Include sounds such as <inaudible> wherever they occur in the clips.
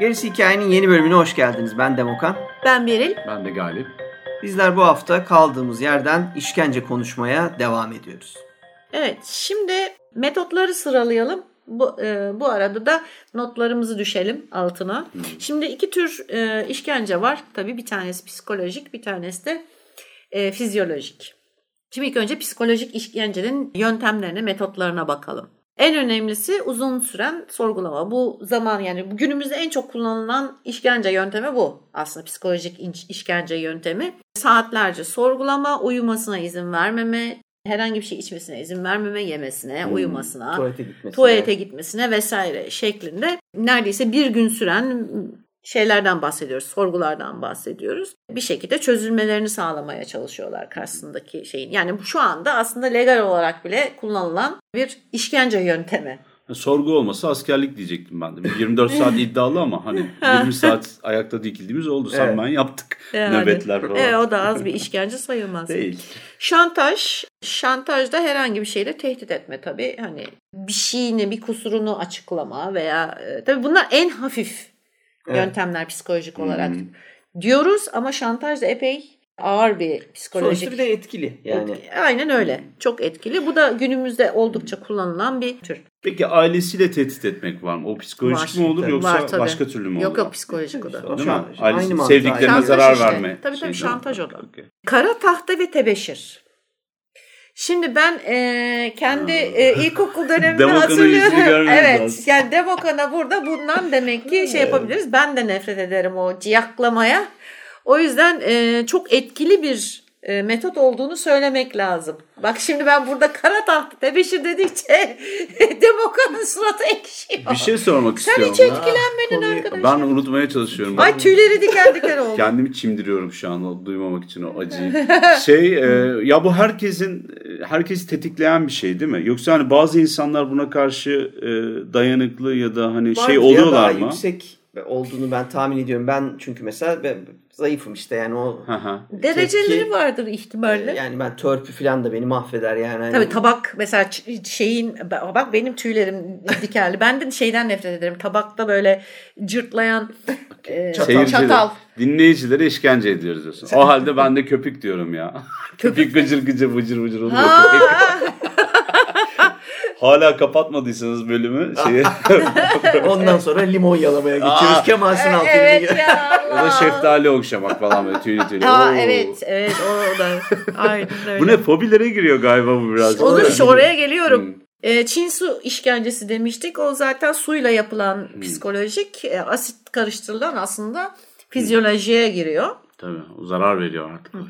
Gerisi Hikayenin yeni bölümüne hoş geldiniz. Ben Demokan. Ben Beril. Ben de Galip. Bizler bu hafta kaldığımız yerden işkence konuşmaya devam ediyoruz. Evet, şimdi metotları sıralayalım. Bu, e, bu arada da notlarımızı düşelim altına. Hmm. Şimdi iki tür e, işkence var. Tabii bir tanesi psikolojik, bir tanesi de e, fizyolojik. Şimdi ilk önce psikolojik işkencenin yöntemlerine, metotlarına bakalım. En önemlisi uzun süren sorgulama. Bu zaman yani günümüzde en çok kullanılan işkence yöntemi bu. Aslında psikolojik işkence yöntemi. Saatlerce sorgulama, uyumasına izin vermeme, herhangi bir şey içmesine izin vermeme, yemesine, hmm, uyumasına, tuvalete gitmesine. tuvalete gitmesine vesaire şeklinde neredeyse bir gün süren şeylerden bahsediyoruz, sorgulardan bahsediyoruz. Bir şekilde çözülmelerini sağlamaya çalışıyorlar karşısındaki şeyin. Yani şu anda aslında legal olarak bile kullanılan bir işkence yöntemi. Sorgu olmasa askerlik diyecektim ben de. 24 saat iddialı ama hani 20 <laughs> saat ayakta dikildiğimiz oldu. Evet. ben yaptık. Yani, Nöbetler falan. Evet, o da az bir <laughs> işkence sayılmaz. Değil. Şantaj. Şantajda herhangi bir şeyle tehdit etme tabii. Hani bir şeyini, bir kusurunu açıklama veya e, tabii bunlar en hafif evet. yöntemler psikolojik olarak hmm. diyoruz ama şantaj da epey ağır bir psikolojik. Sonuçta bir de etkili yani. Et, aynen öyle. Çok etkili. Bu da günümüzde oldukça kullanılan bir tür. Peki ailesiyle tehdit etmek var mı? O psikolojik var, mi olur yoksa var, başka türlü mü olur? Yok yok psikolojik o da. Değil mi? Ailesi sevdiklerine zarar işte. verme. Tabii tabii şantaj o da. Okay. Kara tahta ve tebeşir. Şimdi ben e, kendi e, ilkokul <laughs> dönemini hatırlıyorum. Evet. Lazım. Yani Demokan'a burada bundan demek ki şey yapabiliriz. Ben de nefret ederim o ciyaklamaya. O yüzden e, çok etkili bir e, metot olduğunu söylemek lazım. Bak şimdi ben burada kara taht tebeşir dedikçe <laughs> Demokrat'ın suratı ekşiyor. Bir şey sormak Sen istiyorum. Sen hiç etkilenmedin arkadaşım. Ben unutmaya çalışıyorum. Ay tüyleri diken diken oldu. Kendimi çimdiriyorum şu an duymamak için o acıyı. <laughs> şey e, ya bu herkesin herkesi tetikleyen bir şey değil mi? Yoksa hani bazı insanlar buna karşı e, dayanıklı ya da hani Var şey oluyorlar mı? yüksek olduğunu ben tahmin ediyorum. Ben çünkü mesela ben zayıfım işte yani o dereceleri tepki, vardır ihtimalle. Yani ben törpü falan da beni mahveder yani. Hani... Tabii tabak mesela şeyin bak benim tüylerim dikenli. Ben de şeyden nefret ederim. Tabakta böyle cırtlayan <laughs> e, çatal. çatal. Dinleyicilere işkence ediyoruz diyorsun. O halde ben de köpük diyorum ya. köpük <laughs> gıcır gıcır vıcır vıcır oluyor Hala kapatmadıysanız bölümü şeyi <laughs> Ondan sonra limon yalamaya geçiyoruz. Kemal Sunal evet filmi. Ya, ya da şeftali okşamak falan böyle tüylü tüylü. Aa, evet evet o da. Aynen öyle. Bu ne fobilere giriyor galiba bu biraz. Olur işte oraya geliyorum. Hmm. E, Çin su işkencesi demiştik. O zaten suyla yapılan hmm. psikolojik e, asit karıştırılan aslında fizyolojiye giriyor. Tabii zarar veriyor artık. Hmm.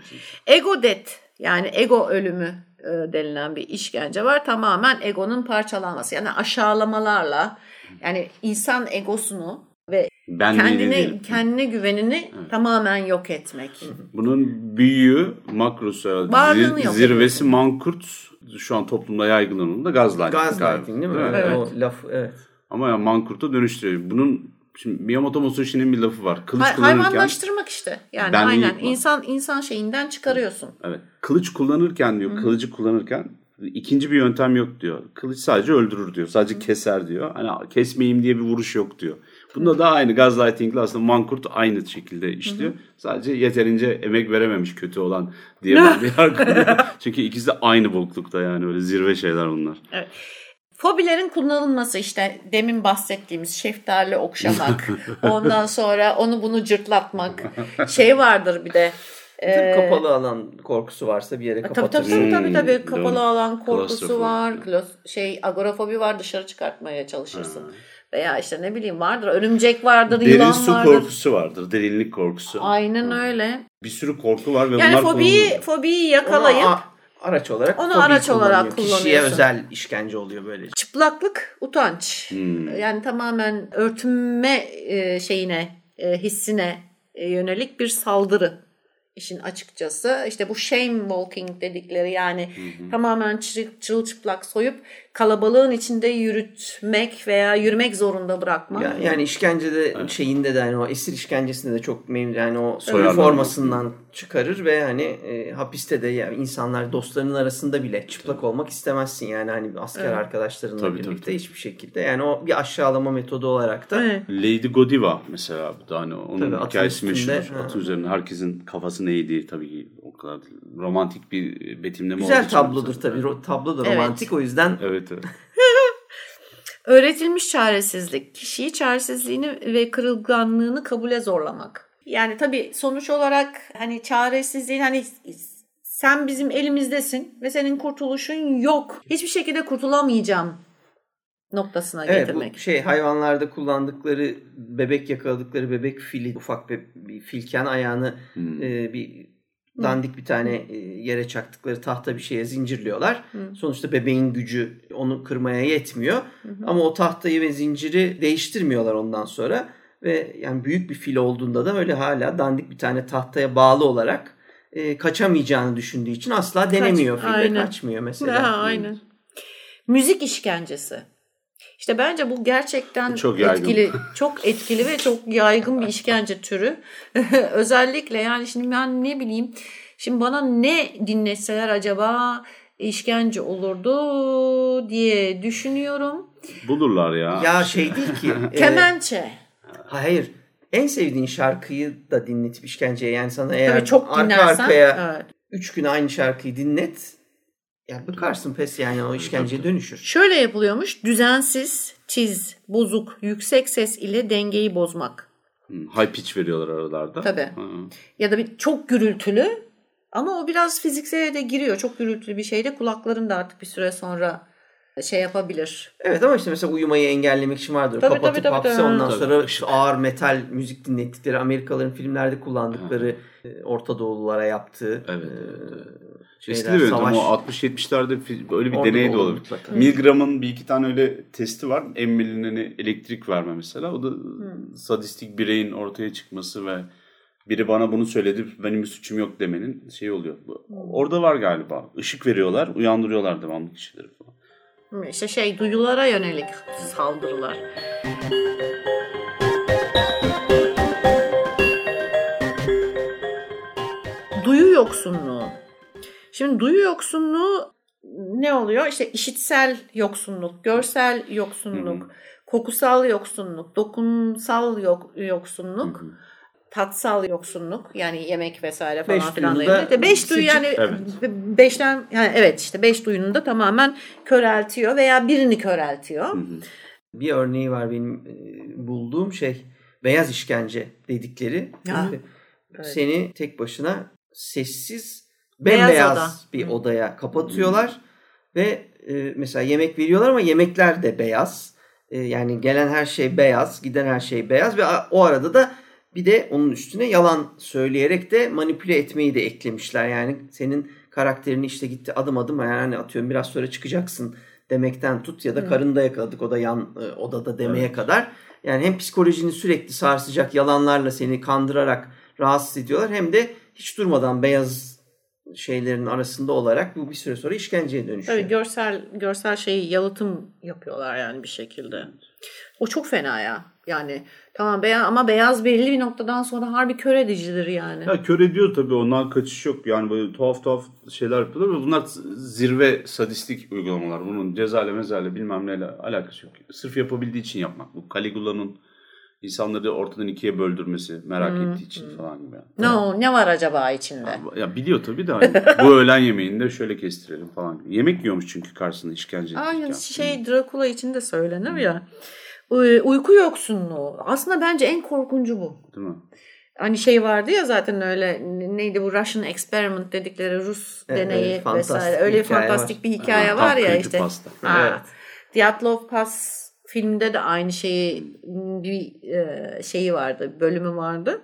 Ego death yani ego ölümü denilen bir işkence var. Tamamen egonun parçalanması. Yani aşağılamalarla yani insan egosunu ve ben kendine kendine güvenini evet. tamamen yok etmek. Bunun büyüğü makrosu zir, zirvesi mankurt şu an toplumda yaygın da gazlighting. Gazlighting değil mi? Evet. evet. O laf evet. Ama yani mankurta dönüştürüyor. Bunun Şimdi Miyamoto Musashi'nin bir lafı var. Kılıç Hay- kullanırken hayvanlaştırmak işte. Yani aynen insan insan şeyinden çıkarıyorsun. Evet. Kılıç kullanırken diyor, Hı-hı. kılıcı kullanırken ikinci bir yöntem yok diyor. Kılıç sadece öldürür diyor. Sadece Hı-hı. keser diyor. Hani kesmeyeyim diye bir vuruş yok diyor. Bunda da aynı gazlighting'le aslında mankurt aynı şekilde işliyor. Hı-hı. Sadece yeterince emek verememiş kötü olan diye ben <laughs> bir Çünkü ikisi de aynı boklukta yani öyle zirve şeyler bunlar. Evet. Fobilerin kullanılması işte demin bahsettiğimiz şeftali okşamak, <laughs> ondan sonra onu bunu cırtlatmak, şey vardır bir de. E, kapalı alan korkusu varsa bir yere kapatırsın. Tabii tabii tabii, tabii. Hmm, kapalı alan korkusu var. Klos, şey agorafobi var dışarı çıkartmaya çalışırsın. Ha. Veya işte ne bileyim vardır örümcek vardır, Derin yılan su vardır. korkusu vardır, derinlik korkusu. Aynen öyle. Bir sürü korku var ve yani bunlar fobiyi, kullanılıyor. fobiyi yakalayıp Ona, araç olarak onu araç olarak kullanıyorsun. Kişiye özel işkence oluyor böylece. Çıplaklık, utanç. Hmm. Yani tamamen örtünme e, şeyine, e, hissine e, yönelik bir saldırı. işin açıkçası. İşte bu shame walking dedikleri yani tamamen çırı- çırılçıplak soyup kalabalığın içinde yürütmek veya yürümek zorunda bırakmak. Ya- yani işkencede şeyinde de yani o esir işkencesinde de çok memnun yani o Soyarlar. formasından çıkarır ve hani e, hapiste de yani insanlar dostlarının arasında bile çıplak olmak istemezsin yani hani asker Evet. arkadaşlarınla Tabii, birlikte tabii, tabii. hiçbir şekilde yani o bir aşağılama metodu olarak da Evet. Lady Godiva mesela bu da hani onun Tabii, hikayesi meşhur. Atın üzerine herkesin kafasını eğdiği tabii ki o kadar romantik bir betimleme güzel tablodur tabii Ro- tablo da Evet. romantik o yüzden Evet evet. <laughs> Öğretilmiş çaresizlik, kişiyi çaresizliğini ve kırılganlığını kabule zorlamak. Yani tabii sonuç olarak hani çaresizliğin hani sen bizim elimizdesin ve senin kurtuluşun yok. Hiçbir şekilde kurtulamayacağım noktasına Evet getirmek. bu şey hayvanlarda kullandıkları bebek yakaladıkları bebek fili ufak bir, bir filken ayağını Hmm. e, bir dandik bir tane e, yere çaktıkları tahta bir şeye zincirliyorlar. Sonuçta bebeğin gücü onu kırmaya yetmiyor. Ama o tahtayı ve zinciri değiştirmiyorlar ondan sonra ve yani büyük bir fil olduğunda da öyle hala dandik bir tane tahtaya bağlı olarak e, kaçamayacağını düşündüğü için asla denemiyor fil ve aynen. kaçmıyor mesela. Ha, aynen. Müzik işkencesi. İşte bence bu gerçekten Çok yaygın. etkili, çok etkili ve çok yaygın bir işkence türü. <laughs> Özellikle yani şimdi ben ne bileyim, şimdi bana ne dinletseler acaba işkence olurdu diye düşünüyorum. Bulurlar ya. Ya şey değil ki. <laughs> e, Kemençe. Hayır. En sevdiğin şarkıyı da dinletip işkenceye yani sana eğer Tabii çok arka dinlersen. arkaya evet. üç gün aynı şarkıyı dinlet ya bıkarsın pes yani o işkenceye dönüşür. Şöyle yapılıyormuş. Düzensiz, tiz, bozuk, yüksek ses ile dengeyi bozmak. Hmm, High pitch veriyorlar aralarda. Tabii. Ha. Ya da bir çok gürültülü ama o biraz fiziksele de giriyor. Çok gürültülü bir şeyde kulakların da artık bir süre sonra şey yapabilir. Evet ama işte mesela uyumayı engellemek için vardır. Tabii, Kapatıp tabii, tabii, hapse tabii. ondan Tabii. sonra işte ağır metal müzik dinlettikleri Amerikalıların filmlerde kullandıkları e, Orta Doğululara yaptığı Evet, e, evet, evet. şeyler, Eski de böyle savaş. ama 60-70'lerde fi- öyle bir Orada deney de olabilir. mutlaka. Milgram'ın bir iki tane öyle testi var. Emmeli'nin elektrik verme mesela. O da Hmm. sadistik bireyin ortaya çıkması ve biri bana bunu söyledi benim bir suçum yok demenin şey oluyor. Hmm. Orada var galiba. Işık veriyorlar, uyandırıyorlar devamlı kişileri falan. İşte şey duyulara yönelik saldırılar. Duyu yoksunluğu. Şimdi duyu yoksunluğu ne oluyor? İşte işitsel yoksunluk, görsel yoksunluk, kokusal yoksunluk, dokunsal yok, yoksunluk, tatsal yoksunluk yani yemek vesaire falan Beş filan. duyunu da ilgili. Beş duyu yani Evet. beşten yani evet işte beş duyunu da tamamen köreltiyor veya birini köreltiyor. Bir örneği var benim e, bulduğum şey beyaz işkence dedikleri. Ya, evet. Seni tek başına sessiz Beyaz bembeyaz oda. bir odaya kapatıyorlar ve e, mesela yemek veriyorlar ama yemekler de beyaz. E, yani gelen her şey beyaz, giden her şey beyaz ve a- o arada da bir de onun üstüne yalan söyleyerek de manipüle etmeyi de eklemişler. Yani senin karakterini işte gitti adım adım yani atıyorum biraz sonra çıkacaksın demekten tut ya da karını da yakaladık o da yan e, odada demeye kadar. Yani hem psikolojini sürekli sarsacak yalanlarla seni kandırarak rahatsız ediyorlar hem de hiç durmadan beyaz şeylerin arasında olarak bu bir süre sonra işkenceye dönüşüyor. Tabii görsel görsel şeyi yalıtım yapıyorlar yani bir şekilde. O çok fena ya. Yani tamam beyaz ama beyaz belli bir noktadan sonra harbi kör edicidir yani. Ya kör ediyor tabii ondan kaçış yok. Yani böyle tuhaf tuhaf şeyler yapıyorlar ve bunlar zirve sadistik uygulamalar. Bunun cezayla mezayla bilmem neyle alakası yok. Sırf yapabildiği için yapmak. Bu Caligula'nın insanları ortadan ikiye böldürmesi merak ettiği için falan gibi. Yani. Ne o ne var acaba içinde? Ya biliyor tabii de hani <laughs> bu öğlen yemeğini de şöyle kestirelim falan. gibi. Yemek yiyormuş çünkü karşısında işkence Aynı şey Dracula için de söylenir ya. Uy- Uyku yoksunluğu. Aslında bence en korkuncu bu. Değil mi? Hani şey vardı ya zaten öyle neydi bu Russian experiment dedikleri Rus Evet, deneyi vesaire. Öyle fantastik var. bir hikaye Tam var ya işte. creepypasta. Ha. Evet. Dyatlov Pass filmde de aynı şeyi bir e, şeyi vardı, bölümü vardı.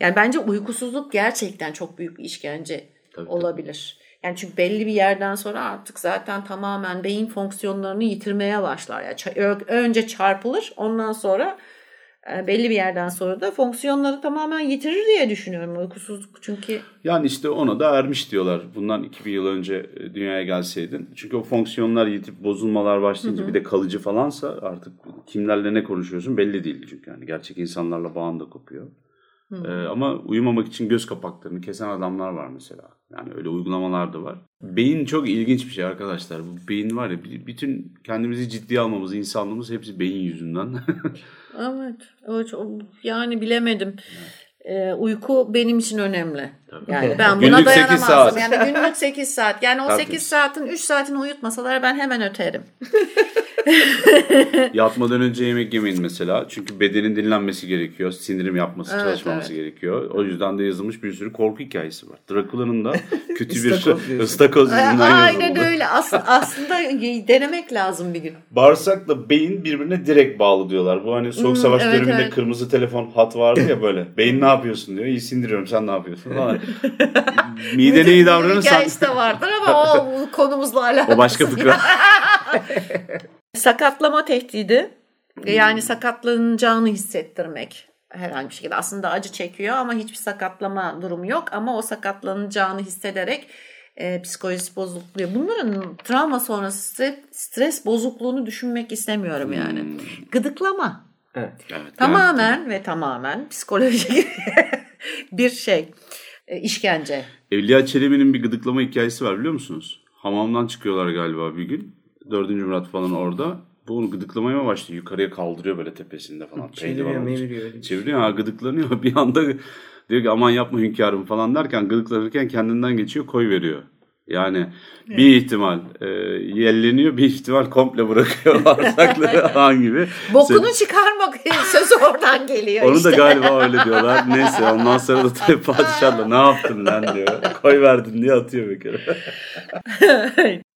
Yani bence uykusuzluk gerçekten çok büyük bir işkence Tabii, olabilir. Yani çünkü belli bir yerden sonra artık zaten tamamen beyin fonksiyonlarını yitirmeye başlar. Yani önce çarpılır, ondan sonra e, belli bir yerden sonra da fonksiyonları tamamen yitirir diye düşünüyorum uykusuzluk. Çünkü Yani işte ona da ermiş diyorlar. Bundan 2000 yıl önce e, dünyaya gelseydin. Çünkü o fonksiyonlar yitip bozulmalar başlayınca bir de kalıcı falansa artık kimlerle ne konuşuyorsun belli değil. Çünkü yani gerçek insanlarla bağın da kopuyor. Ee, ama uyumamak için göz kapaklarını kesen adamlar var mesela. Yani öyle uygulamalar da var. Beyin çok ilginç bir şey arkadaşlar. Bu beyin var ya bütün kendimizi ciddiye almamız, insanlığımız hepsi beyin yüzünden. evet, evet o- yani bilemedim. Ee, uyku benim için önemli. Yani ben buna Günlük 8 dayanamazdım. saat. Yani günlük 8 saat. Yani o Tabii. 8 saatin 3 saatini uyutmasalar ben hemen öterim. <laughs> Yatmadan önce yemek yemeyin mesela. Çünkü bedenin dinlenmesi gerekiyor. Sindirim yapması, Evet, çalışmaması gerekiyor. O yüzden de yazılmış bir sürü korku hikayesi var. Drakula'nın da <laughs> kötü bir <laughs> ıstakoz yüzünden Aynen öyle. As- aslında denemek lazım bir gün. Bağırsakla beyin birbirine direkt bağlı diyorlar. Bu hani soğuk Hmm, savaş evet, döneminde evet. kırmızı telefon hat vardı ya böyle. Beyin ne yapıyorsun diyor. İyi sindiriyorum sen ne yapıyorsun <laughs> Midene iyi davranırsan. Hikayesi de vardır ama o <laughs> konumuzla alakalı. O başka fıkra. <laughs> Sakatlama tehdidi. Yani sakatlanacağını hissettirmek herhangi bir şekilde. Aslında acı çekiyor ama hiçbir sakatlama durumu yok. Ama o sakatlanacağını hissederek e, psikolojisi bozukluyor. Bunların travma sonrası stres, stres bozukluğunu düşünmek istemiyorum yani. Hmm. Gıdıklama. Evet. Evet, Tamamen ve tamamen psikolojik bir şey. E, işkence. Evliya Çelebi'nin bir gıdıklama hikayesi var biliyor musunuz? Hamamdan çıkıyorlar galiba bir gün. Dördüncü Murat falan orada. Bu onu gıdıklamaya başlıyor? Yukarıya kaldırıyor böyle tepesinde falan. Çeviriyor, meviriyor bir şey. Çeviriyor ha gıdıklanıyor. <laughs> Bir anda diyor ki aman yapma hünkârım falan derken gıdıklanırken kendinden geçiyor koy veriyor. Yani bir ihtimal e, yelleniyor bir ihtimal komple bırakıyor <laughs> bağırsakları falan gibi. Bokunu çıkarmak <laughs> sözü oradan geliyor Onu işte. da galiba öyle diyorlar. <laughs> Neyse ondan sonra da tabii padişah da ne yaptın lan diyor. Koy verdin diye atıyor bir kere.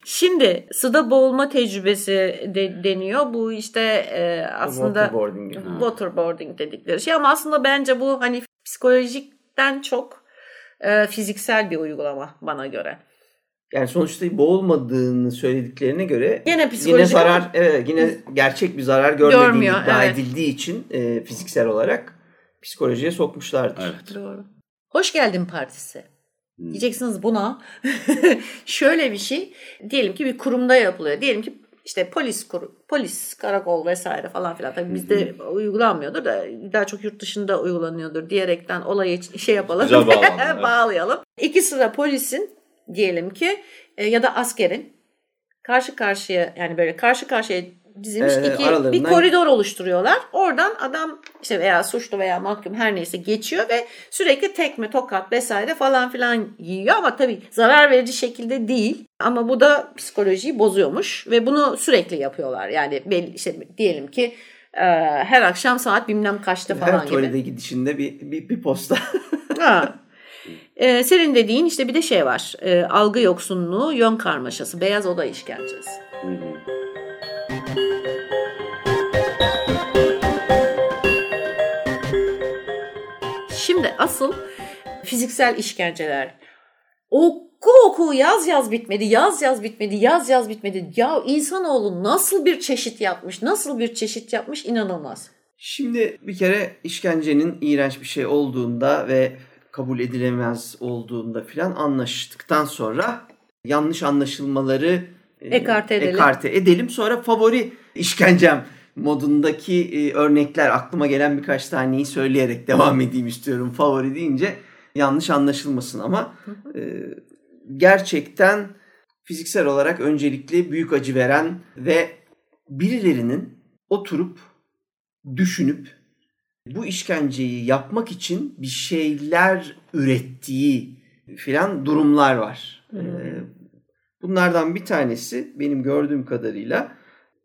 Şimdi suda boğulma tecrübesi de, deniyor. Bu işte e, aslında Waterboarding waterboarding dedikleri şey ama aslında bence bu hani psikolojikten çok e, fiziksel bir uygulama bana göre. Yani sonuçta boğulmadığını söylediklerine göre Gene psikolojik zarar ama- evet yine gerçek bir zarar görmediği Görmüyor, iddia evet. edildiği için e, fiziksel olarak psikolojiye sokmuşlardır. Evet. Doğru. Hoş geldin partisi. Hmm. Diyeceksiniz buna. <laughs> Şöyle bir şey. Diyelim ki bir kurumda yapılıyor. Diyelim ki işte polis kuru, polis, karakol vesaire falan filan. Tabii bizde uygulanmıyordur da daha çok yurt dışında uygulanıyordur diyerekten olayı şey yapalım. Bağlandın, <laughs> evet. bağlayalım. İki sıra polisin diyelim ki e, ya da askerin karşı karşıya yani böyle karşı karşıya dizilmiş Ee, iki bir aralarından- koridor oluşturuyorlar. Oradan adam işte veya suçlu veya mahkum her neyse geçiyor ve sürekli tekme, tokat vesaire falan filan yiyor ama tabii zarar verici şekilde değil. Ama bu da psikolojiyi bozuyormuş ve bunu sürekli yapıyorlar. Yani belli işte diyelim ki e, her akşam saat bilmem kaçta falan Her gibi. tuvalete gidişinde bir, bir, bir posta. Ha. <laughs> Ee, senin dediğin işte bir de şey var. Ee, algı yoksunluğu, yön karmaşası, beyaz oda işkencesi. Hı hı. Şimdi asıl fiziksel işkenceler. Oku oku yaz yaz bitmedi, yaz yaz bitmedi, yaz yaz bitmedi. Ya insanoğlu nasıl bir çeşit yapmış, nasıl bir çeşit yapmış inanılmaz. Şimdi bir kere işkencenin iğrenç bir şey olduğunda ve kabul edilemez olduğunda filan anlaştıktan sonra yanlış anlaşılmaları e, Ekarte edelim. ekarte edelim. Sonra favori işkencem modundaki e, örnekler aklıma gelen birkaç taneyi söyleyerek devam edeyim istiyorum. Favori deyince yanlış anlaşılmasın ama e, gerçekten fiziksel olarak öncelikli büyük acı veren ve birilerinin oturup düşünüp bu işkenceyi yapmak için bir şeyler ürettiği filan durumlar var. Ee, Bunlardan bir tanesi benim gördüğüm kadarıyla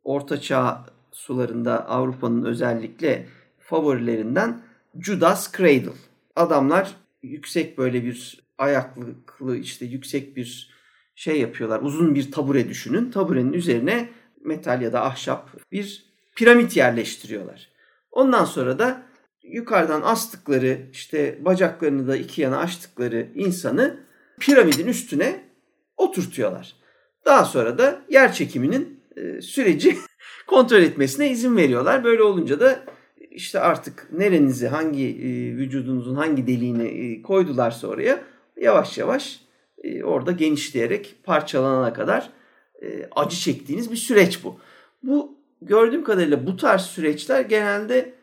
Orta Çağ sularında Avrupa'nın özellikle favorilerinden Judas Cradle. Adamlar yüksek böyle bir ayaklıklı işte yüksek bir şey yapıyorlar. Uzun bir tabure düşünün. Taburenin üzerine metal ya da ahşap bir piramit yerleştiriyorlar. Ondan sonra da yukarıdan astıkları işte bacaklarını da iki yana açtıkları insanı piramidin üstüne oturtuyorlar. Daha sonra da yer çekiminin e, süreci <laughs> kontrol etmesine izin veriyorlar. Böyle olunca da işte artık nerenizi hangi e, vücudunuzun hangi deliğini e, koydularsa oraya yavaş yavaş orada genişleyerek parçalanana kadar acı çektiğiniz bir süreç bu. Bu gördüğüm kadarıyla bu tarz süreçler genelde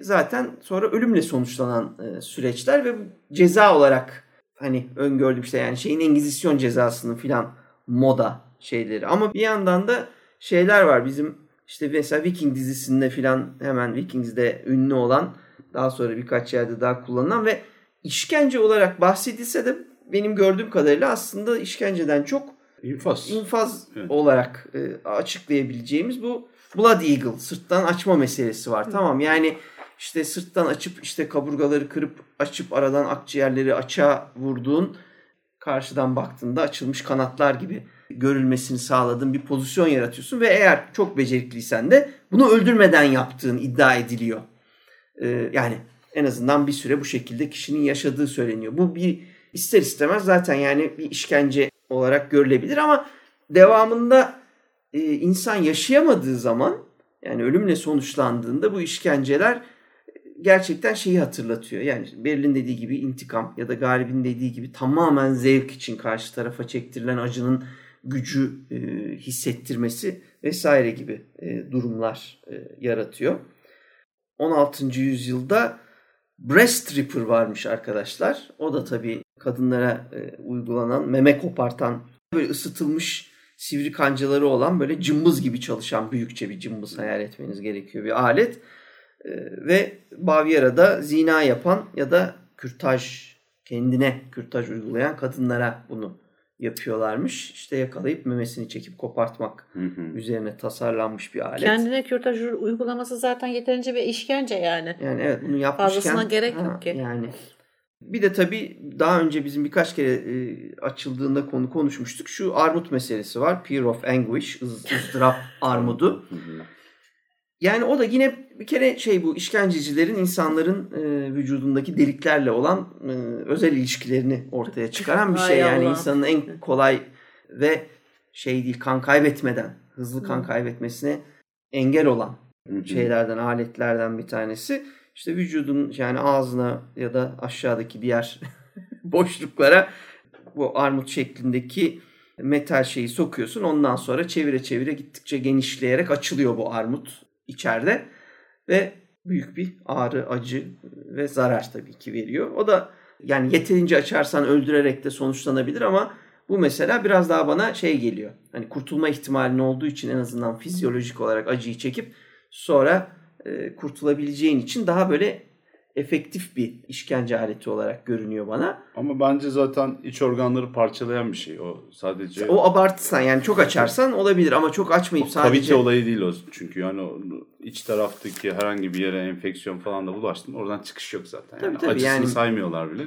zaten sonra ölümle sonuçlanan e, süreçler ve ceza olarak hani öngördüm işte yani şeyin Engizisyon cezasının filan moda şeyleri. Ama bir yandan da şeyler var bizim işte mesela Viking dizisinde filan hemen Vikings'de ünlü olan daha sonra birkaç yerde daha kullanılan ve işkence olarak bahsedilse de benim gördüğüm kadarıyla aslında işkenceden çok infaz, infaz evet. olarak e, açıklayabileceğimiz bu Blood Eagle sırttan açma meselesi var. Hı. Tamam yani işte sırttan açıp işte kaburgaları kırıp açıp aradan akciğerleri açığa vurduğun karşıdan baktığında açılmış kanatlar gibi görülmesini sağladığın bir pozisyon yaratıyorsun ve eğer çok becerikliysen de bunu öldürmeden yaptığın iddia ediliyor. Ee, yani en azından bir süre bu şekilde kişinin yaşadığı söyleniyor. Bu bir ister istemez zaten yani bir işkence olarak görülebilir ama devamında e, insan yaşayamadığı zaman yani ölümle sonuçlandığında bu işkenceler gerçekten şeyi hatırlatıyor. Yani Berlin dediği gibi intikam ya da Galib'in dediği gibi tamamen zevk için karşı tarafa çektirilen acının gücü e, hissettirmesi vesaire gibi e, durumlar e, yaratıyor. 16. yüzyılda breast ripper varmış arkadaşlar. O da tabii kadınlara e, uygulanan meme kopartan böyle ısıtılmış sivri kancaları olan böyle cımbız gibi çalışan büyükçe bir cımbız hayal etmeniz gerekiyor bir alet. E, ve Bavyera'da zina yapan ya da kürtaj kendine kürtaj uygulayan kadınlara bunu yapıyorlarmış. İşte yakalayıp memesini çekip kopartmak hı hı. üzerine tasarlanmış bir alet. Kendine kürtaj uygulaması zaten yeterince bir işkence yani. Yani evet bunu yapmışken. Fazlasına gerek ha, yok ki. Yani bir de tabii daha önce bizim birkaç kere e, açıldığında konu konuşmuştuk. Şu armut meselesi var. Peer of anguish, ızdırap <laughs> armudu. Yani o da yine bir kere şey bu işkencecilerin insanların e, vücudundaki deliklerle olan e, özel ilişkilerini ortaya çıkaran bir şey. Yani insanın en kolay ve şey değil kan kaybetmeden, hızlı kan kaybetmesine engel olan şeylerden, aletlerden bir tanesi. İşte vücudun yani ağzına ya da aşağıdaki diğer <laughs> boşluklara bu armut şeklindeki metal şeyi sokuyorsun. Ondan sonra çevire çevire gittikçe genişleyerek açılıyor bu armut içeride ve büyük bir ağrı, acı ve zarar tabii ki veriyor. O da yani yeterince açarsan öldürerek de sonuçlanabilir ama bu mesela biraz daha bana şey geliyor. Hani kurtulma ihtimalin olduğu için en azından fizyolojik olarak acıyı çekip sonra e, kurtulabileceğin için daha böyle efektif bir işkence aleti olarak görünüyor bana. Ama bence zaten iç organları parçalayan bir şey. O sadece... O abartırsan yani çok açarsan olabilir ama çok açmayıp sadece... Kavite olayı değil o çünkü yani iç taraftaki herhangi bir yere enfeksiyon falan da bulaştın oradan çıkış yok zaten. Yani tabii, tabii, acısını yani... saymıyorlar bile.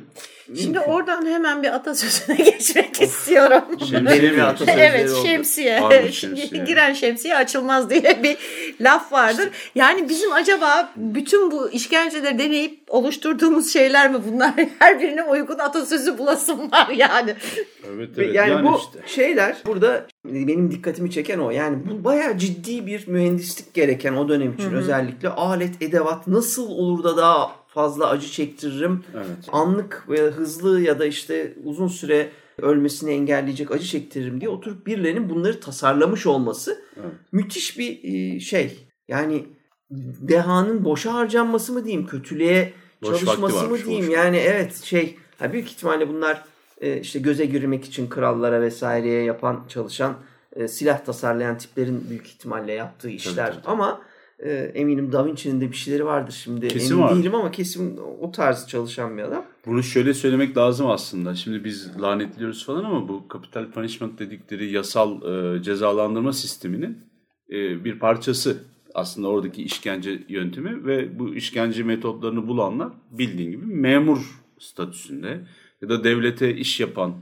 Şimdi oradan hemen bir atasözüne <laughs> geçmek istiyorum. Şemsiye mi? evet şemsiye. şemsiye. Giren şemsiye açılmaz diye bir laf vardır. Yani bizim acaba bütün bu işkenceleri deneyip oluşturduğumuz şeyler mi bunlar? <laughs> Her birine uygun atasözü bulasım var yani. Evet evet. Yani, yani bu işte. şeyler burada benim dikkatimi çeken o. Yani bu bayağı ciddi bir mühendislik gereken o dönem için Hı-hı. özellikle alet edevat nasıl olur da daha fazla acı çektiririm. Evet. Anlık ve hızlı ya da işte uzun süre ölmesini engelleyecek acı çektiririm diye oturup birilerinin bunları tasarlamış olması evet. müthiş bir e, şey. Yani dehanın boşa harcanması mı diyeyim, kötülüğe Boş çalışması mı diyeyim. Yani evet şey ha büyük ihtimalle bunlar e, işte göze girmek için krallara vesaireye yapan çalışan e, silah tasarlayan tiplerin büyük ihtimalle yaptığı işler. Evet, evet. Ama e, eminim Da Vinci'nin de bir şeyleri vardır şimdi. Kesin Emin var. değilim ama kesin o tarz çalışan bir adam. Bunu şöyle söylemek lazım aslında. Şimdi biz lanetliyoruz falan ama bu capital punishment dedikleri yasal e, cezalandırma sisteminin e, bir parçası aslında oradaki işkence yöntemi ve bu işkence metotlarını bulanlar bildiğin gibi memur statüsünde ya da devlete iş yapan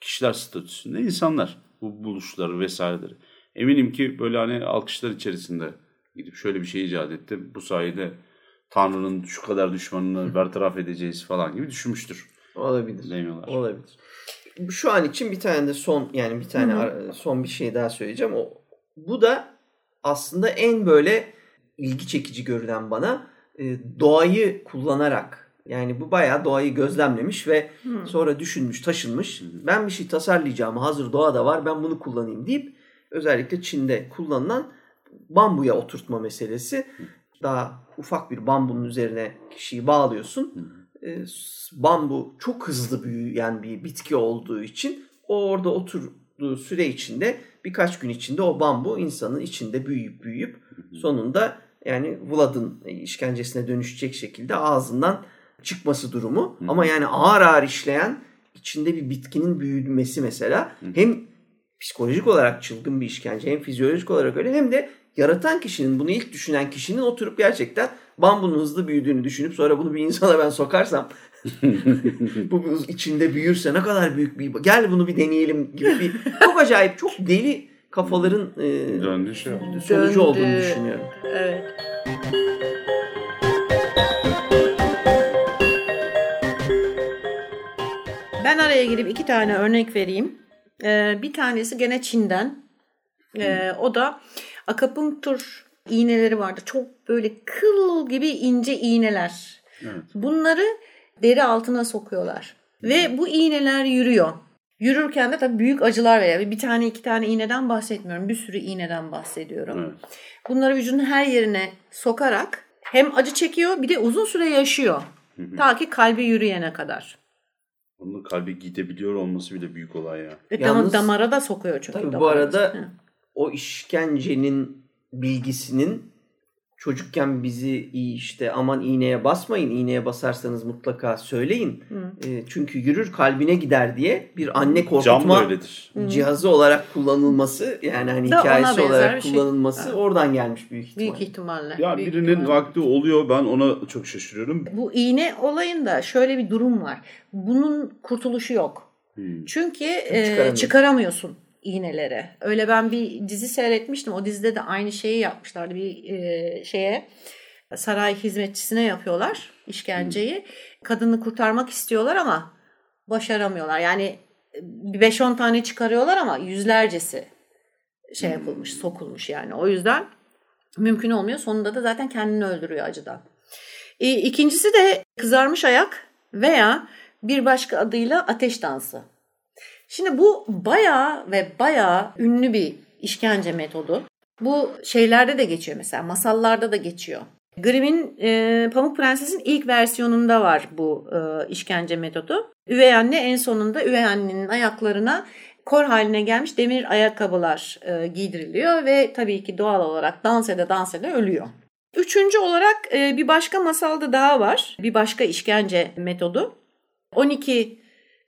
kişiler statüsünde insanlar bu buluşları vesaireleri. Eminim ki böyle hani alkışlar içerisinde gidip şöyle bir şey icat etti. Bu sayede Tanrı'nın şu kadar düşmanını bertaraf edeceğiz falan gibi düşünmüştür. Olabilir. Demiyorlar. Olabilir. Şu an için bir tane de son yani bir tane Hı-hı. son bir şey daha söyleyeceğim. O bu da aslında en böyle ilgi çekici görünen bana e, doğayı kullanarak yani bu bayağı doğayı gözlemlemiş ve sonra düşünmüş, taşınmış. Ben bir şey tasarlayacağım. Hazır doğada var. Ben bunu kullanayım deyip özellikle Çin'de kullanılan bambuya oturtma meselesi. Daha ufak bir bambunun üzerine kişiyi bağlıyorsun. E, bambu çok hızlı büyüyen bir bitki olduğu için o orada oturduğu süre içinde birkaç gün içinde o bambu insanın içinde büyüyüp büyüyüp sonunda yani Vlad'ın işkencesine dönüşecek şekilde ağzından çıkması durumu. Ama yani ağır ağır işleyen içinde bir bitkinin büyümesi mesela hem psikolojik olarak çılgın bir işkence hem fizyolojik olarak öyle hem de yaratan kişinin bunu ilk düşünen kişinin oturup gerçekten bambunun hızlı büyüdüğünü düşünüp sonra bunu bir insana ben sokarsam <laughs> bu içinde büyürse ne kadar büyük bir gel bunu bir deneyelim gibi bir çok acayip çok deli kafaların e, Döndü şey. sonucu Döndü. olduğunu düşünüyorum. Evet. Ben araya girip iki tane örnek vereyim. Ee, bir tanesi gene Çin'den. Ee, o da akupunktur iğneleri vardı. Çok böyle kıl gibi ince iğneler. Evet. Bunları deri altına sokuyorlar. Ve bu iğneler yürüyor. Yürürken de tabii büyük acılar veriyor. Bir tane iki tane iğneden bahsetmiyorum. Bir sürü iğneden bahsediyorum. Evet. Bunları vücudun her yerine sokarak hem acı çekiyor bir de uzun süre yaşıyor. Ta ki kalbi yürüyene kadar. Onun kalbi gidebiliyor olması bile büyük olay ya. Ve Yalnız- dam- damara da sokuyor çünkü. Tabii bu damara. arada Hı. o işkencenin bilgisinin çocukken bizi iyi işte aman iğneye basmayın iğneye basarsanız mutlaka söyleyin. E, çünkü yürür kalbine gider diye bir anne korkutma öyledir. cihazı olarak kullanılması yani hani Da hikayesi olarak şey. kullanılması Evet. oradan gelmiş büyük ihtimal. Büyük ihtimalle. Ya büyük birinin ihtimalle. vakti oluyor ben ona çok şaşırıyorum. Bu iğne olayında şöyle bir durum var. Bunun kurtuluşu yok. Hmm. Çünkü e, çıkaramıyorsun. İğneleri. Öyle ben bir dizi seyretmiştim. O dizide de aynı şeyi yapmışlardı. Bir e, şeye saray hizmetçisine yapıyorlar işkenceyi. Kadını kurtarmak istiyorlar ama başaramıyorlar. Yani bir 5-10 tane çıkarıyorlar ama yüzlercesi şey yapılmış, sokulmuş yani. O yüzden mümkün olmuyor. Sonunda da zaten kendini öldürüyor acıdan. E, İkincisi de kızarmış ayak veya bir başka adıyla ateş dansı. Şimdi bu bayağı ve bayağı ünlü bir işkence metodu. Bu şeylerde de geçiyor mesela masallarda da geçiyor. Grimm'in e, Pamuk Prenses'in ilk versiyonunda var bu e, işkence metodu. Üvey anne en sonunda üvey annenin ayaklarına kor haline gelmiş demir ayakkabılar e, giydiriliyor ve tabii ki doğal olarak dans ede dans ede ölüyor. Üçüncü olarak e, bir başka masalda daha var. Bir başka işkence metodu. 12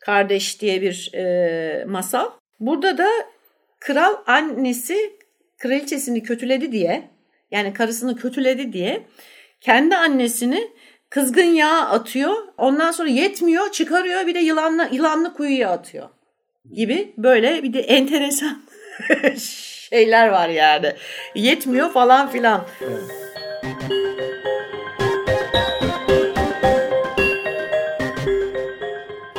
kardeş diye bir e, masal. Burada da kral annesi kraliçesini kötüledi diye yani karısını kötüledi diye kendi annesini kızgın yağa atıyor. Ondan sonra yetmiyor çıkarıyor bir de yılanla, yılanlı kuyuya atıyor gibi böyle bir de enteresan <laughs> şeyler var yani. Yetmiyor falan filan.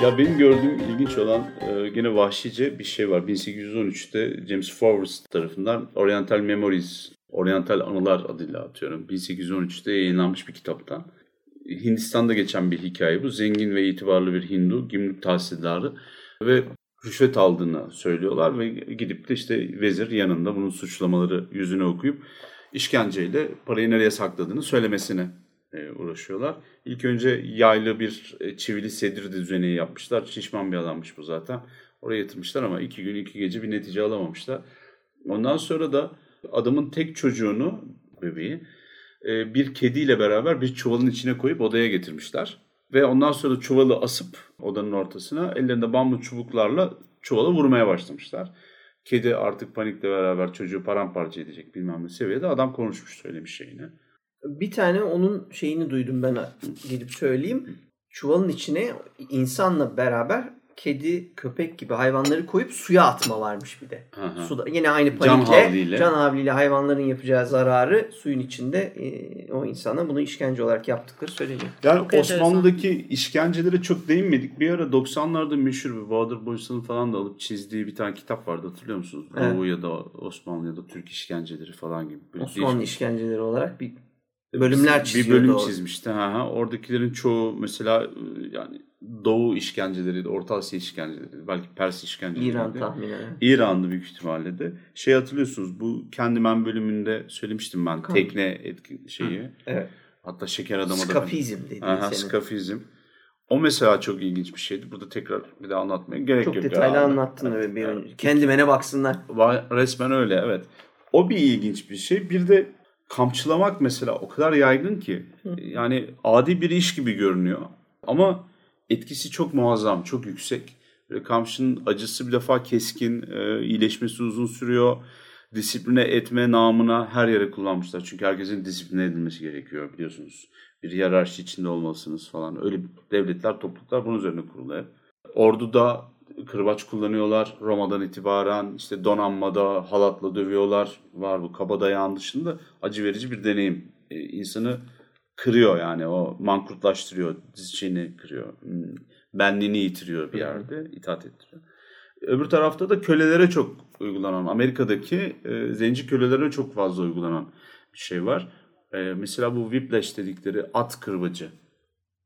Ya benim gördüğüm ilginç olan e, gene vahşice bir şey var. 1813'te James Forrest tarafından Oriental Memories, Oriental Anılar adıyla atıyorum. 1813'te yayınlanmış bir kitaptan. Hindistan'da geçen bir hikaye bu. Zengin ve itibarlı bir Hindu, gümrük tahsildarı ve rüşvet aldığını söylüyorlar ve gidip de işte vezir yanında bunun suçlamaları yüzüne okuyup işkenceyle parayı nereye sakladığını söylemesine e, uğraşıyorlar. İlk önce yaylı bir e, çivili sedir düzeneği yapmışlar. Şişman bir adammış bu zaten. Oraya yatırmışlar ama iki gün iki gece bir netice alamamışlar. Ondan sonra da adamın tek çocuğunu, bebeği, e, bir kediyle beraber bir çuvalın içine koyup odaya getirmişler. Ve ondan sonra çuvalı asıp odanın ortasına ellerinde bambu çubuklarla çuvala vurmaya başlamışlar. Kedi artık panikle beraber çocuğu paramparça edecek bilmem ne seviyede adam konuşmuş söylemiş şeyini. Bir tane onun şeyini duydum ben gelip söyleyeyim. Çuvalın içine insanla beraber kedi, köpek gibi hayvanları koyup suya atma varmış bir de. Hı hı. Suda yine aynı Can panikle, havliyle. can havliyle hayvanların yapacağı zararı suyun içinde e, o insana bunu işkence olarak yaptıkları söyleniyor. Yani Çok enteresan. Osmanlı'daki işkencelere çok değinmedik. Bir ara 90'larda meşhur bir Bahadır Boysan'ın falan da alıp çizdiği bir tane kitap vardı hatırlıyor musunuz? Evet. Doğu ya da Osmanlı ya da Türk işkenceleri falan gibi. Böyle Osmanlı işkenceleri olarak bir Bölümler bir çiziyordu bölüm o. çizmişti. Ha, ha. Oradakilerin çoğu mesela e, yani Doğu işkenceleri, Orta Asya işkenceleri, belki Pers işkenceleri. İran tahminen. İranlı büyük ihtimalle de. Şey hatırlıyorsunuz bu Kendimen bölümünde söylemiştim ben tekne etki şeyi. Evet. Hatta şeker adamı da. Skafizm dediğin Aha, senin. skafizm. O mesela çok ilginç bir şeydi. Burada tekrar bir daha anlatmaya gerek Çok yok. detaylı ya. anlattın Evet, evet, bir önce. Kendimene baksınlar. Resmen öyle evet. O bir ilginç bir şey. Bir de kampçılamak mesela o kadar yaygın ki yani adi bir iş gibi görünüyor. Ama etkisi çok muazzam, çok yüksek. Böyle kampçının acısı bir defa keskin, e, iyileşmesi uzun sürüyor. Disipline etme namına her yere kullanmışlar. Çünkü herkesin disipline edilmesi gerekiyor biliyorsunuz. Bir hiyerarşi içinde olmalısınız falan. Öyle devletler, topluluklar bunun üzerine kurulu hep. Orduda kırbaç kullanıyorlar. Roma'dan itibaren işte donanmada halatla dövüyorlar. Var bu kabadayağın dışında acı verici bir deneyim. Ee, insanı kırıyor yani o mankurtlaştırıyor. Dizçini kırıyor. Hmm, Benliğini yitiriyor bir yerde. itaat ettiriyor. Öbür tarafta da kölelere çok uygulanan, Amerika'daki e, zenci kölelere çok fazla uygulanan bir şey var. E, mesela bu whiplash dedikleri at kırbacı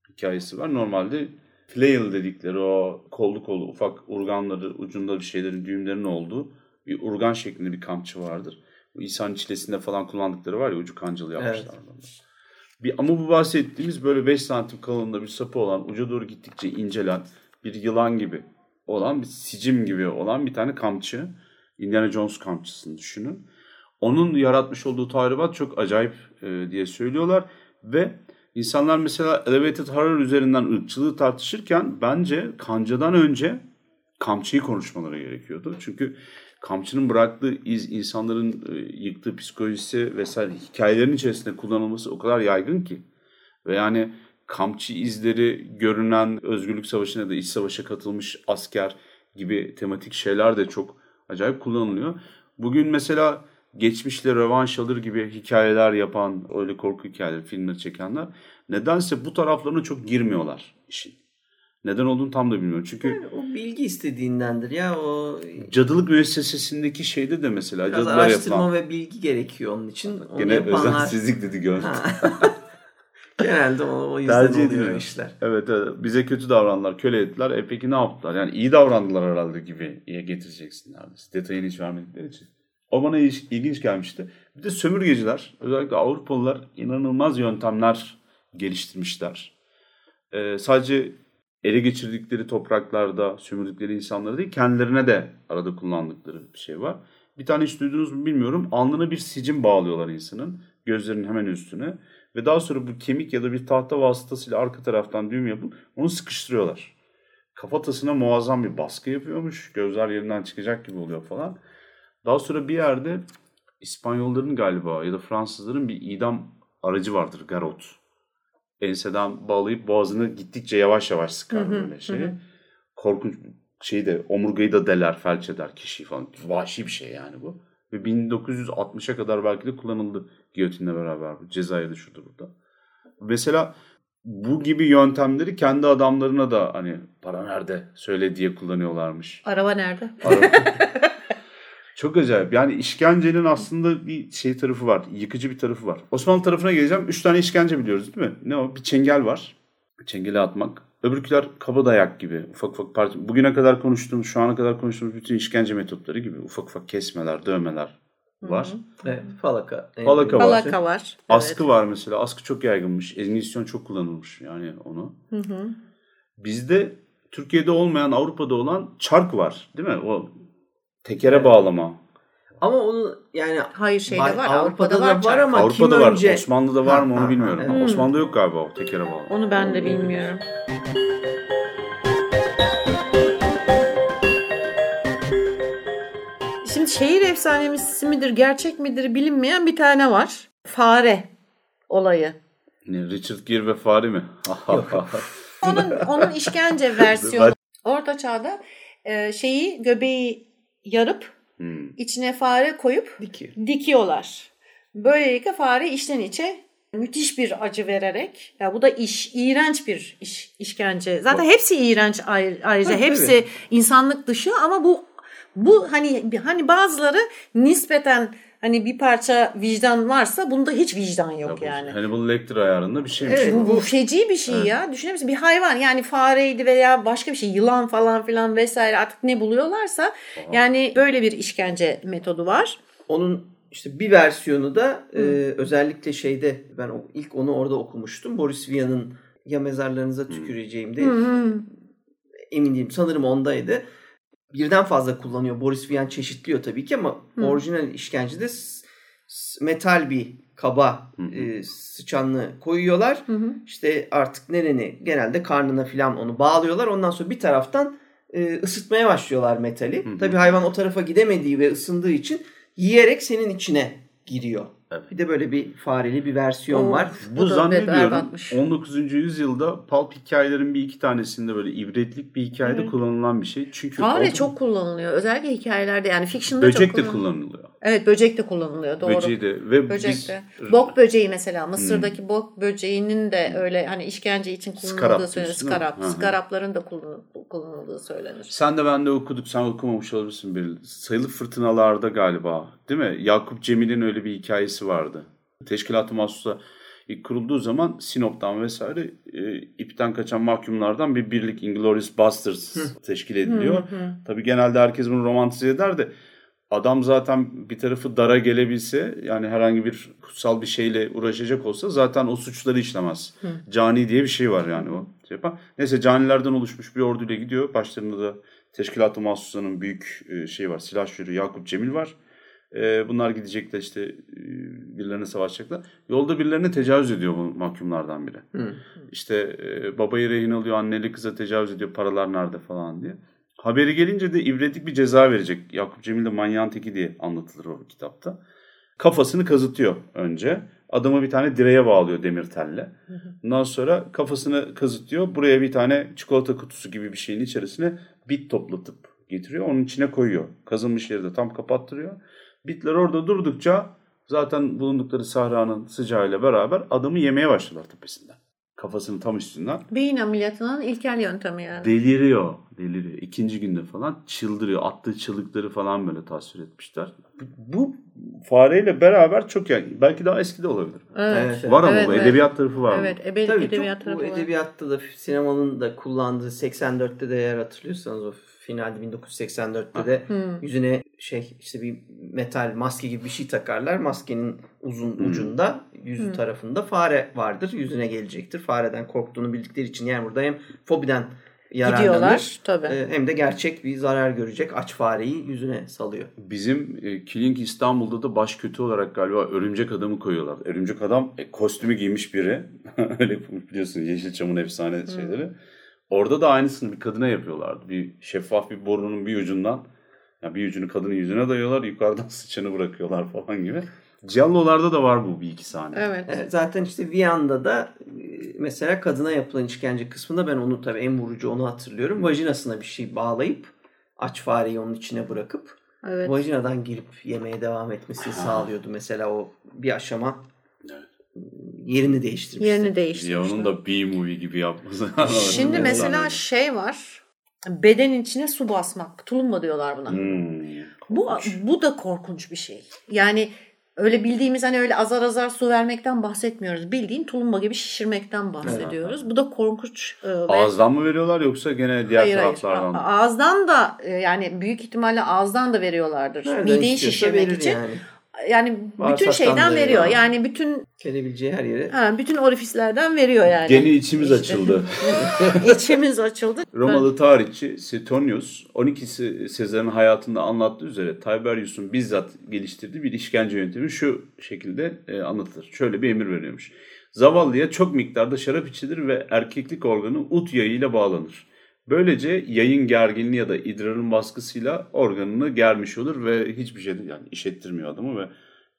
hikayesi var. Normalde flail dedikleri o kollu kollu ufak urganları ucunda bir şeylerin düğümlerinin olduğu bir urgan şeklinde bir kamçı vardır. Bu İsa'nın çilesinde falan kullandıkları var ya ucu kancalı yapmışlar. Bir, ama bu bahsettiğimiz böyle 5 santim kalınlığında bir sapı olan uca doğru gittikçe incelen bir yılan gibi olan bir sicim gibi olan bir tane kamçı. Indiana Jones kamçısını düşünün. Onun yaratmış olduğu tahribat çok acayip e, diye söylüyorlar ve insanlar mesela elevated horror üzerinden ırkçılığı tartışırken bence kancadan önce kamçıyı konuşmaları gerekiyordu. Çünkü kamçının bıraktığı iz insanların e, yıktığı psikolojisi vesaire hikayelerin içerisinde kullanılması o kadar yaygın ki ve yani kamçı izleri görünen özgürlük savaşına ya da iç savaşa katılmış asker gibi tematik şeyler de çok acayip kullanılıyor. Bugün mesela geçmişle rövanş alır gibi hikayeler yapan, öyle korku hikayeleri, filmleri çekenler nedense bu taraflarına çok girmiyorlar işin. Neden olduğunu tam da bilmiyorum. Çünkü O bilgi istediğindendir ya. O cadılık müessesesindeki şeyde de mesela biraz cadılar araştırma yapılan. ve bilgi gerekiyor onun için. Onu Gene yapanlar özensizlik dedi gönül. <laughs> genelde o, o yüzden Tercih oluyor işler. Evet, evet. Bize kötü davrandılar, köle ettiler. E peki ne yaptılar? Yani iyi davrandılar herhalde gibi getireceksin neredeyse. Detayını hiç vermedikleri için. O bana il- ilginç gelmişti. Bir de sömürgeciler, özellikle Avrupalılar inanılmaz yöntemler geliştirmişler. Ee, sadece ele geçirdikleri topraklarda sömürdükleri insanları değil, kendilerine de arada kullandıkları bir şey var. Bir tane hiç duydunuz mu bilmiyorum. Alnına bir sicim bağlıyorlar insanın. Gözlerinin hemen üstüne. Ve daha sonra bu kemik ya da bir tahta vasıtasıyla arka taraftan düğüm yapıp onu sıkıştırıyorlar. Kafatasına muazzam bir baskı yapıyormuş. Gözler yerinden çıkacak gibi oluyor falan. Daha sonra bir yerde İspanyolların galiba ya da Fransızların bir idam aracı vardır garot. Enseden bağlayıp boğazını gittikçe yavaş yavaş sıkar böyle şey. Korkunç şeyi de omurgayı da deler, felç eder kişiyi falan. Vahşi bir şey yani bu. Ve 1960'a kadar belki de kullanıldı giyotinle beraber. Cezayir'de şurada burada. Mesela bu gibi yöntemleri kendi adamlarına da hani para nerede söyle diye kullanıyorlarmış. Araba nerede? Ara- <laughs> Çok acayip. Yani işkencenin aslında bir şey tarafı var. Yıkıcı bir tarafı var. Osmanlı tarafına geleceğim. Üç tane işkence biliyoruz değil mi? Ne o? Bir çengel var. Çengeli atmak. Öbürküler kaba dayak gibi. Ufak ufak parça. Bugüne kadar konuştuğumuz, şu ana kadar konuştuğumuz bütün işkence metotları gibi. Ufak ufak kesmeler, dövmeler var. Evet, falaka. Falaka var. Falaka var. Askı var mesela. Askı çok yaygınmış. Engizisyon çok kullanılmış yani onu. Bizde Türkiye'de olmayan Avrupa'da olan çark var değil mi? O tekere bağlama. Ama onu yani Hayır şeyde Var- var. Avrupa'da Avrupa'da, da var. var ama Avrupa'da kim var. önce- Osmanlı'da var mı onu bilmiyorum. evet. Osmanlı'da yok galiba o tekere bağlama. Onu ben de bilmiyorum. Şimdi şehir efsanesi midir, gerçek midir bilinmeyen bir tane var. Fare olayı. Ne, Richard Gere ve fare mi? <laughs> <laughs> Onun, onun işkence <laughs> versiyonu. Orta çağda e, şeyi göbeği yarıp Hmm. içine fare koyup Dikiyor. dikiyorlar. Böylelikle fare içten içe müthiş bir acı vererek ya bu da iş iğrenç bir iş işkence. Zaten hepsi iğrenç ayrı- ayrıca Tabii, hepsi tabii. insanlık dışı ama bu bu hani hani bazıları nispeten hani bir parça vicdan varsa bunda hiç vicdan yok Ya bu yani. Hannibal Lecter ayarında bir şeymiş. Evet, bu. bu, feci bir şey ya. Düşünür müsün? Bir hayvan yani fareydi veya başka bir şey yılan falan filan vesaire artık ne buluyorlarsa yani böyle bir işkence metodu var. Onun işte bir versiyonu da e, özellikle şeyde ben o, ilk onu orada okumuştum. Boris Vian'ın ya mezarlarınıza tüküreceğimde emin değilim sanırım ondaydı. Birden fazla kullanıyor. Boris Vian çeşitliyor tabii ki ama orijinal işkencede metal bir kaba e, sıçanlı koyuyorlar. İşte artık nereni genelde karnına falan onu bağlıyorlar. Ondan sonra bir taraftan e, ısıtmaya başlıyorlar metali. Tabii hayvan o tarafa gidemediği ve ısındığı için yiyerek senin içine giriyor. Evet. Bir de böyle bir fareli bir versiyon Oo. var. Bu zannediyorum berbatmış. 19. yüzyılda pulp hikayelerin bir iki tanesinde böyle ibretlik bir hikayede kullanılan bir şey. Çünkü Fare çok kullanılıyor. Özellikle hikayelerde yani fiction'da böcek çok de kullanılıyor. Evet böcek de kullanılıyor doğru. Böceği de ve Böcek biz de. Bok böceği mesela Mısır'daki bok böceğinin de öyle hani işkence için kullanıldığı söylenir. Skarap. Skarapların da kullan- kullanıldığı söylenir. Sen de ben de okuduk. Sen okumamış olabilirsin bir. Sayılı fırtınalarda galiba. Değil mi? Yakup Cemil'in öyle bir hikayesi vardı. Teşkilat-ı Mahsus'a ilk kurulduğu zaman Sinop'tan vesaire e, ipten kaçan mahkumlardan bir birlik Inglourious Basterds teşkil ediliyor. Tabii genelde herkes bunu romantize eder de adam zaten bir tarafı dara gelebilse yani herhangi bir kutsal bir şeyle uğraşacak olsa zaten o suçları işlemez. Cani diye bir şey var yani o. Şey yapan. Neyse canilerden oluşmuş bir orduyla gidiyor. Başlarında da Teşkilat-ı Mahsusa'nın büyük e, şey var. Silahşörü Yakup Cemil var. E, bunlar gidecekler işte e, birilerine savaşacaklar. Yolda birilerine tecavüz ediyor bu mahkumlardan biri. İşte e, babayı rehin alıyor, anneli kıza tecavüz ediyor, paralar nerede falan diye. Haberi gelince de ibretlik bir ceza verecek. Yakup Cemil de manyağın teki diye anlatılır o kitapta. Kafasını kazıtıyor önce. Adamı bir tane direğe bağlıyor demir telle. Ondan sonra kafasını kazıtıyor. Buraya bir tane çikolata kutusu gibi bir şeyin içerisine bit toplatıp getiriyor. Onun içine koyuyor. Kazınmış yeri de tam kapattırıyor. Bitler orada durdukça zaten bulundukları sahranın sıcağıyla beraber adamı yemeye başlıyorlar tepesinden. Kafasının tam üstünden. Beyin ameliyatının ilkel yöntemi yani. Deliriyor. Deliriyor. İkinci günde falan çıldırıyor. Attığı çığlıkları falan böyle tasvir etmişler. Bu fareyle beraber çok yani belki daha eski de olabilir. evet. Evet. Var ama Evet, bu evet. edebiyat tarafı var. Evet, ebe- Tabii edebiyat çok, bu tarafı var. edebiyatta da sinemanın da kullandığı 84'te de eğer hatırlıyorsanız o finalde 1984'te de yüzüne şey işte bir metal maske gibi bir şey takarlar. Maskenin uzun ucunda yüzü tarafında fare vardır. Yüzüne gelecektir. Fareden korktuğunu bildikleri için yani burada hem fobiden yararlanır. Tabii. e, Hem de gerçek bir zarar görecek aç fareyi yüzüne salıyor. Bizim e, Killing İstanbul'da da baş kötü olarak galiba örümcek adamı koyuyorlar. Örümcek adam e, kostümü giymiş biri. <laughs> Öyle biliyorsun Yeşilçam'ın efsane şeyleri. Orada da aynısını bir kadına yapıyorlardı. Bir şeffaf bir borunun bir ucundan yani bir ucunu kadının yüzüne dayıyorlar. Yukarıdan <laughs> sıçanı bırakıyorlar falan gibi. Giallo'larda da var bu bir iki sahne. Evet. E, Zaten işte Viyana'da da e, mesela kadına yapılan işkence kısmında ben onu tabii en vurucu onu hatırlıyorum. Vajinasına bir şey bağlayıp aç fareyi onun içine bırakıp Evet. vajinadan girip yemeye devam etmesini sağlıyordu. Mesela o bir aşama Evet. Yerini değiştirmişti. Yerini Ya değiştirmişler. onun da B-movie gibi yapması. <laughs> Şimdi mesela şey var. Beden içine su basmak. Tulumba diyorlar buna. Hmm, Bu bu da korkunç bir şey. Yani öyle bildiğimiz hani öyle azar azar su vermekten bahsetmiyoruz. Bildiğin tulumba gibi şişirmekten bahsediyoruz. Bu da korkunç. e, Ağızdan mı veriyorlar yoksa gene diğer Hayır, hayır. taraflardan mı? Ağızdan da e, yani büyük ihtimalle ağızdan da veriyorlardır. Nereden Mideyi şişirmek için. Yani. Yani bütün şeyden veriyor. veriyor. Yani bütün Gelebileceği her yere. ha, bütün orifislerden veriyor yani. Gene içimiz açıldı. <laughs> İçimiz açıldı. Romalı tarihçi Suetonius 12 Se- Sezar'ın hayatında anlattığı üzere Tiberius'un bizzat geliştirdiği bir işkence yöntemi şu şekilde e, anlatılır. Şöyle bir emir veriyormuş. Zavallıya çok miktarda şarap içilir ve erkeklik organı ut yayıyla bağlanır. Böylece yayın gerginliği ya da idrarın baskısıyla organını germiş olur ve hiçbir şey yani işettirmiyor adamı ve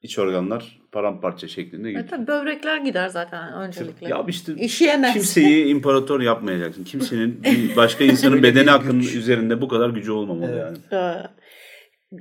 iç organlar paramparça şeklinde E, gidiyor. tabii böbrekler gider zaten öncelikle. Ya işte İşeyemez. kimseyi imparator yapmayacaksın. Kimsenin başka insanın <laughs> bedeni hakkının üzerinde bu kadar gücü olmamalı Evet. yani.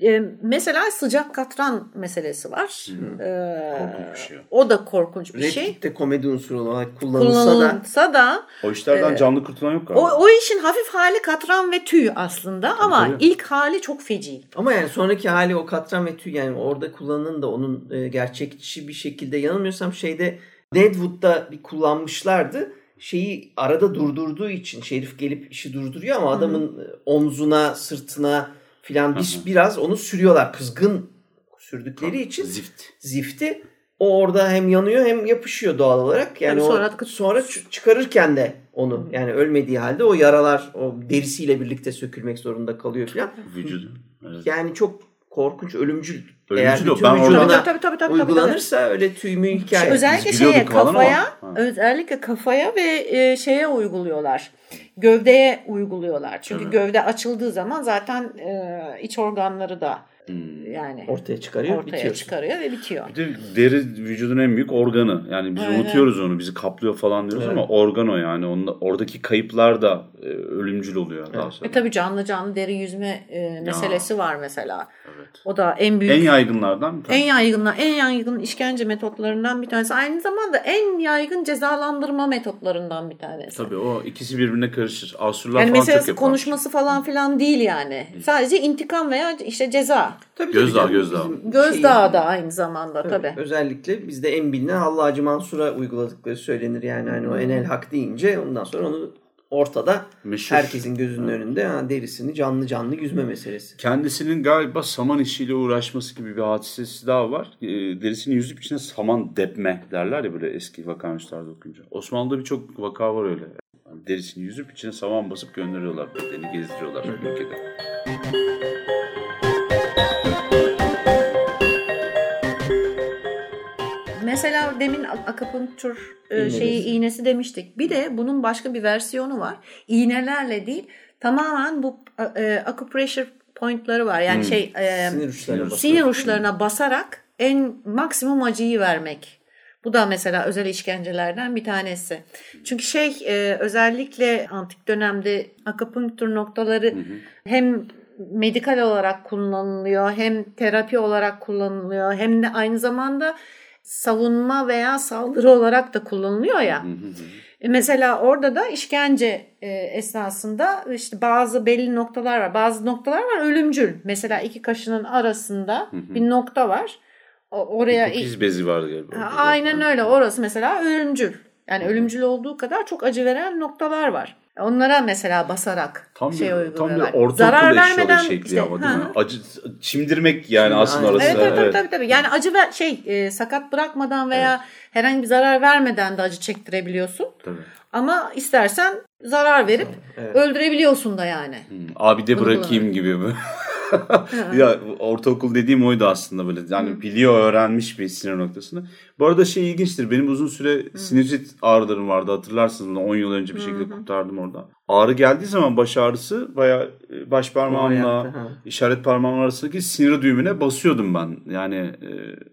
E, mesela sıcak katran meselesi var. E, Korkunç bir şey o. da korkunç bir şey. Replikte komedi unsuru olarak kullanılsa da Kullanılsa da O işlerden canlı kurtulan yok galiba. o, o işin hafif hali katran ve tüy aslında ama tabii. ilk hali çok feci. ama yani sonraki hali o katran ve tüy yani orada kullanılan da onun e, gerçekçi bir şekilde yanılmıyorsam şeyde Deadwood'da bir kullanmışlardı. Şeyi arada durdurduğu için şerif gelip işi durduruyor ama adamın e, omzuna, sırtına filan bir, biraz onu sürüyorlar. Kızgın sürdükleri için Zift. zifti o orada hem yanıyor hem yapışıyor doğal olarak. Yani Tabii o sonra- sonra çıkarırken de onu yani ölmediği halde o yaralar o derisiyle birlikte sökülmek zorunda kalıyor filan. Vücudu. Evet. Yani çok korkunç, ölümcül. Ölümcül Eğer bütün Ben orada- vücuduna Tabii, tabii, tabii, tabii, uygulanırsa öyle tüy mü hikaye. Özellikle şeye kafaya, özellikle kafaya ve e, şeye uyguluyorlar. Gövdeye uyguluyorlar. Çünkü Tabii. gövde açıldığı zaman zaten e, iç organları da Hmm. yani Ortaya çıkarıyor, ortaya bitiyor. çıkarıyor ve bitiyor. Bir de deri vücudun en büyük organı. Yani biz Evet. unutuyoruz onu. Bizi kaplıyor falan diyoruz Evet. ama organ o yani. Onda, oradaki kayıplar da e, ölümcül oluyor daha sonra. E tabii canlı canlı deri yüzme e, meselesi var mesela. Evet. O da en büyük En yaygınlardan bir en tanesi. yaygın en yaygın işkence metotlarından bir tanesi. Aynı zamanda en yaygın cezalandırma metotlarından bir tanesi. Tabii o ikisi birbirine karışır. Asurlar Yani falan çok yapar. konuşması falan filan değil yani. Sadece intikam veya işte ceza. Tabii, Gözdağı, tabii. gözdağı. Bizim Gözdağı şeyin- da aynı zamanda Tabii, tabii. Özellikle bizde en bilinen Hallacı Mansur'a uyguladıkları söylenir yani. Hani o enel hak deyince ondan sonra onu ortada Meşhur. herkesin gözünün önünde ha, derisini canlı canlı yüzme meselesi. Kendisinin galiba saman işiyle uğraşması gibi bir hadisesi daha var. E, derisini yüzüp içine saman depme derler ya böyle eski vakanüslerde okuyunca. Osmanlı'da birçok vaka var öyle. Yani derisini yüzüp içine saman basıp gönderiyorlar. Bedeni gezdiriyorlar ülkede. Mesela demin akupunktur e, İğnesi. şeyi iğnesi demiştik. Bir de bunun başka bir versiyonu var. İğnelerle değil tamamen bu e, acupressure pointları var. Yani şey e, Sinir uçlarına sinir uçlarına basarak en maksimum acıyı vermek. Bu da mesela özel işkencelerden bir tanesi. Çünkü şey e, özellikle antik dönemde akupunktur noktaları hem medikal olarak kullanılıyor hem terapi olarak kullanılıyor hem de aynı zamanda savunma veya saldırı olarak da kullanılıyor ya. E, Mesela orada da işkence e, esnasında işte bazı belli noktalar var. Bazı noktalar var ölümcül. Mesela iki kaşının arasında bir nokta var. Oraya Hipofiz bezi vardı galiba. Aynen öyle. Orası mesela ölümcül. Yani ölümcül olduğu kadar çok acı veren noktalar var. Onlara mesela basarak Tam şey bir, tam bir ortaokul Zarar vermeden şekli işte, ama değil ha. mi? Acı, çimdirmek yani Şimdi aslında orası. Evet, evet, tabii, evet. tabii, tabii. Yani acı ver şey e, sakat bırakmadan veya herhangi bir zarar vermeden de acı çektirebiliyorsun. Tabii. Ama istersen zarar verip Evet. öldürebiliyorsun da yani. Hmm, Abi de Bunu bırakayım gibi mi? <laughs> ya ortaokul dediğim oydu aslında böyle. Yani biliyor, öğrenmiş bir sinir noktasını. Bu arada şey ilginçtir. Benim uzun süre sinüzit ağrılarım vardı. Hatırlarsınız bunu 10 yıl önce bir şekilde kurtardım orada. Ağrı geldiği zaman baş ağrısı bayağı e, baş parmağımla işaret parmağım arasındaki sinir düğümüne basıyordum ben. Yani e,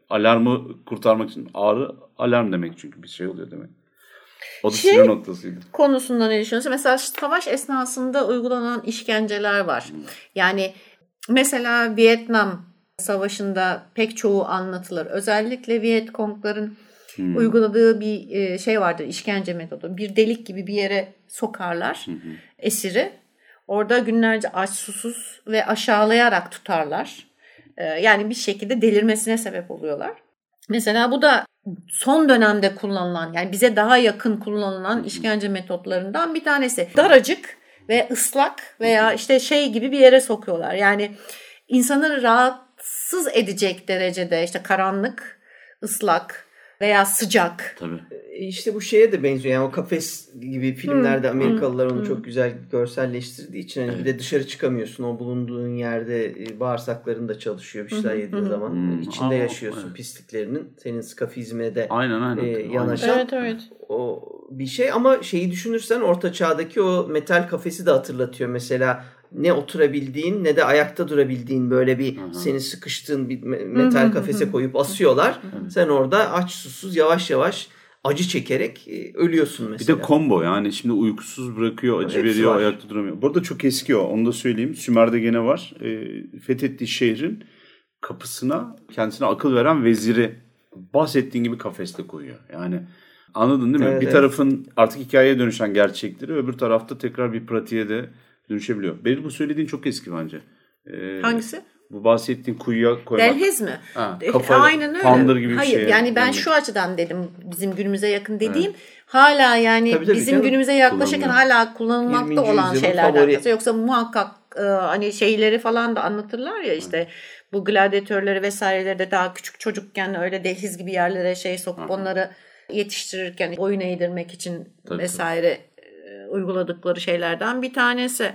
alarmı kurtarmak için. Ağrı alarm demek çünkü bir şey oluyor demek. O da Şey- sinir noktasıydı. konusunda ne düşünüyorsun? Mesela savaş esnasında uygulanan işkenceler var. Yani mesela Vietnam Savaşı'nda pek çoğu anlatılır. Özellikle Vietkongların uyguladığı bir e, şey vardır, işkence metodu. Bir delik gibi bir yere sokarlar esiri. Orada günlerce aç, susuz ve aşağılayarak tutarlar. E, Yani bir şekilde delirmesine sebep oluyorlar. Mesela bu da son dönemde kullanılan yani bize daha yakın kullanılan işkence metotlarından bir tanesi. Daracık ve ıslak veya işte şey gibi bir yere sokuyorlar. Yani insanı rahatsız edecek derecede işte karanlık, ıslak veya sıcak. Tabii. E, İşte bu şeye de benziyor. Yani o kafes gibi filmlerde Amerikalılar onu çok güzel görselleştirdiği için hani bir de dışarı çıkamıyorsun. O bulunduğun yerde e, bağırsakların da çalışıyor bir şeyler yediğin zaman. Hmm. İçinde Aa, yaşıyorsun evet. pisliklerinin. Senin skafizme de Aynen aynen. e, Aynen. yanaşan Evet evet. o bir şey ama şeyi düşünürsen orta çağdaki o metal kafesi de hatırlatıyor. Mesela ne oturabildiğin ne de ayakta durabildiğin böyle bir seni sıkıştığın bir me- metal kafese koyup asıyorlar. Sen orada aç susuz yavaş yavaş acı çekerek e, ölüyorsun Bir mesela. de combo yani şimdi uykusuz bırakıyor, acı Hepsi veriyor, var. ayakta duramıyor. Bu arada çok eski o, onu da söyleyeyim. Sümer'de gene var. E, fethettiği şehrin kapısına kendisine akıl veren veziri bahsettiğin gibi kafeste koyuyor. Yani anladın değil mi? Evet, bir evet. tarafın artık hikayeye dönüşen gerçekleri öbür tarafta tekrar bir pratiğe de dönüşebiliyor. Benim bu söylediğin çok eski bence. E, Hangisi? Bu bahsettiğin kuyuya koymak. Delhez mi? Ha, E, kafayla Aynen öyle. tandır gibi bir Hayır şeye yani ben dönmek. şu açıdan dedim bizim günümüze yakın dediğim hala yani Tabii, tabii bizim canım. günümüze yaklaşırken hala kullanılmakta 20. olan şeylerden. favori. Yoksa muhakkak e, hani şeyleri falan da anlatırlar ya işte bu gladyatörleri vesaireleri de daha küçük çocukken öyle delhiz gibi yerlere şey sokup onları yetiştirirken boyun eğdirmek için Tabii, vesaire e, uyguladıkları şeylerden bir tanesi.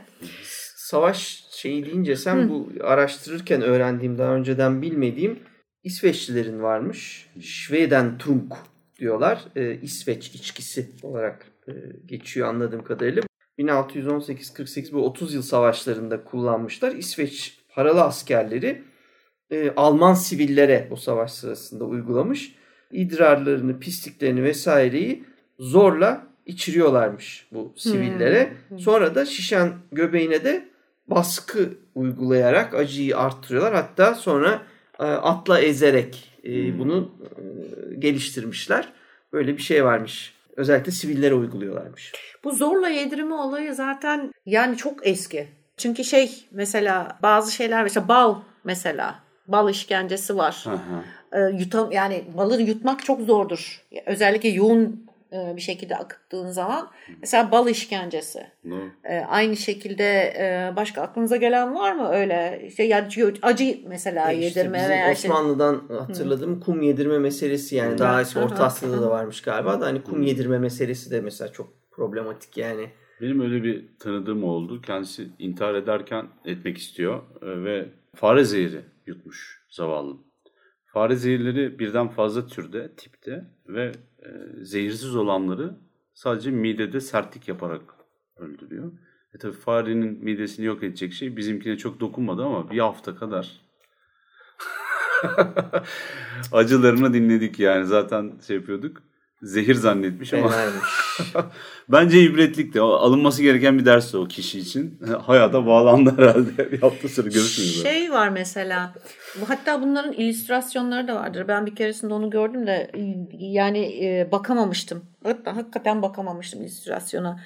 Savaş şeyi deyince sen bu araştırırken öğrendiğim daha önceden bilmediğim İsveçlilerin varmış. Schweden Trunk diyorlar. Ee, İsveç içkisi olarak e, geçiyor anladığım kadarıyla. 1618-48 bu 30 yıl savaşlarında kullanmışlar. İsveç paralı askerleri e, Alman sivillere o savaş sırasında uygulamış. İdrarlarını, pisliklerini vesaireyi zorla içiriyorlarmış bu sivillere. Sonra da şişen göbeğine de baskı uygulayarak acıyı arttırıyorlar. Hatta sonra e, atla ezerek e, bunu e, geliştirmişler. Böyle bir şey varmış. Özellikle sivillere uyguluyorlarmış. Bu zorla yedirme olayı zaten yani çok eski. Çünkü şey mesela bazı şeyler mesela bal mesela bal işkencesi var. Hı hı. Ee, yutam yani balı yutmak çok zordur. Özellikle yoğun e, bir şekilde akıttığın zaman mesela bal işkencesi. Ee, aynı şekilde e, başka aklınıza gelen var mı öyle işte yani acı mesela E işte yedirme bizim veya şey. Osmanlı'dan hatırladığım kum yedirme meselesi yani daha eski. Orta Asya'da da varmış galiba da hani kum yedirme meselesi de mesela çok problematik yani. Benim öyle bir tanıdığım oldu. Kendisi intihar ederken etmek istiyor e, ve fare zehri yutmuş zavallı. Fare zehirleri birden fazla türde, tipte ve e, zehirsiz olanları sadece midede sertlik yaparak öldürüyor. E tabi farenin midesini yok edecek şey bizimkine çok dokunmadı ama bir hafta kadar <laughs> acılarını dinledik yani zaten şey yapıyorduk. Zehir zannetmiş ama. <laughs> Bence ibretlik de. O Alınması gereken bir ders de o kişi için. <laughs> Hayata bağlandı herhalde. Bir hafta sonra görüşürüz. Şey var mesela. Hatta bunların illüstrasyonları da vardır. Ben bir keresinde onu gördüm de yani e, bakamamıştım. Hatta hakikaten bakamamıştım illüstrasyona.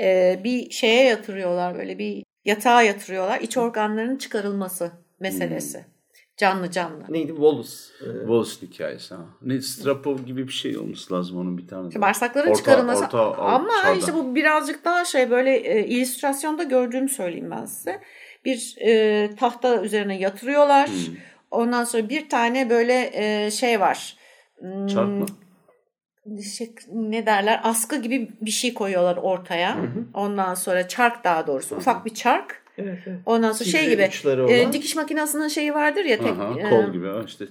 E, bir şeye yatırıyorlar böyle bir yatağa yatırıyorlar. İç organların çıkarılması meselesi. Canlı canlı. Neydi? Wallace. Ee, Wallace hikayesi ha. Ne Strapov gibi bir şey olması lazım onun bir tane. İşte bağırsakların Orta- çıkarılması orta- ama çağda. işte bu birazcık daha şey böyle e, illüstrasyonda gördüğümü söyleyeyim ben size. Bir e, tahta üzerine yatırıyorlar. Hmm. Ondan sonra bir tane böyle e, şey var. Hmm, Çarp mı? şey, ne derler askı gibi bir şey koyuyorlar ortaya. Ondan sonra çark daha doğrusu ufak bir çark. Evet, evet. Ondan sonra şey gibi e, olan. dikiş makinesinin şeyi vardır ya tek Aha, e, kol gibi ha işte.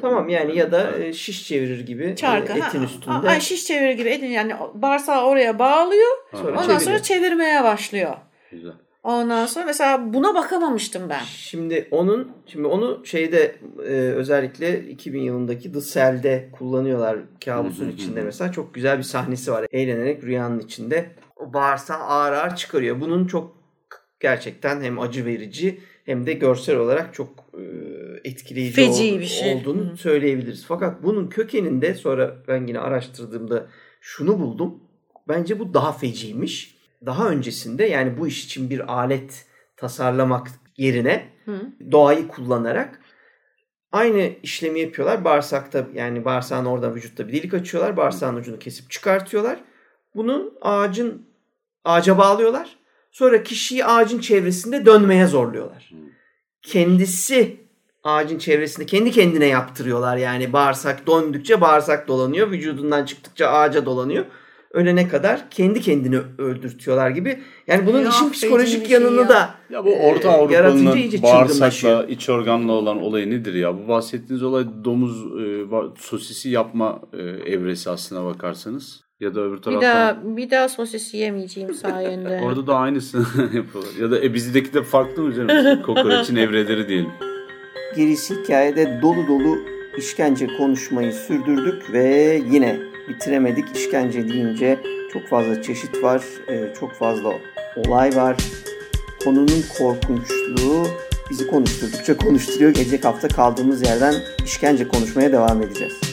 Tamam yani ya da e, şiş çevirir gibi e, çarkı. etin ha, üstünde. Ay, şiş çevirir gibi etin yani bağırsağı oraya bağlıyor. Sonra Ondan çeviriyor. sonra çevirmeye başlıyor. Güzel. Ondan sonra mesela buna bakamamıştım ben. Şimdi onun şimdi onu şeyde e, özellikle 2000 yılındaki The Cell'de kullanıyorlar kabusun içinde mesela çok güzel bir sahnesi var. Eğlenerek rüyanın içinde o bağırsağı ağır ağır çıkarıyor. Bunun çok gerçekten hem acı verici hem de görsel olarak çok e, etkileyici Feci ol- bir şey. olduğunu Hı. söyleyebiliriz. Fakat bunun kökeninde sonra ben yine araştırdığımda şunu buldum. Bence bu daha feciymiş. Daha öncesinde yani bu iş için bir alet tasarlamak yerine Hı. doğayı kullanarak aynı işlemi yapıyorlar. Bağırsakta yani bağırsağın orada vücutta bir delik açıyorlar. Bağırsağın ucunu kesip çıkartıyorlar. Bunu ağacın ağaca bağlıyorlar. Sonra kişiyi ağacın çevresinde dönmeye zorluyorlar. Kendisi ağacın çevresinde kendi kendine yaptırıyorlar. Yani bağırsak döndükçe bağırsak dolanıyor. Vücudundan çıktıkça ağaca dolanıyor. Ölene kadar kendi kendini öldürtüyorlar gibi. Yani bunun Ya, işin psikolojik şey yanını ya. da Ya bu Orta e, Avrupa'nın bağırsakla, iç organla olan olayı nedir ya? Bu bahsettiğiniz olay domuz e, sosisi yapma e, evresi aslına bakarsanız. Ya da öbür Bir taraftan. daha bir daha sosis yemeyeceğim sayende. <laughs> Orada da aynısını <laughs> yapıyorlar. Ya da e, bizdeki de farklı mı canım? Kokoreçin evreleri diyelim. Gerisi hikayede dolu dolu işkence konuşmayı sürdürdük ve yine bitiremedik. İşkence deyince çok fazla çeşit var, e, çok fazla olay var. Konunun korkunçluğu bizi konuşturdukça konuşturuyor. Gelecek hafta kaldığımız yerden işkence konuşmaya devam edeceğiz.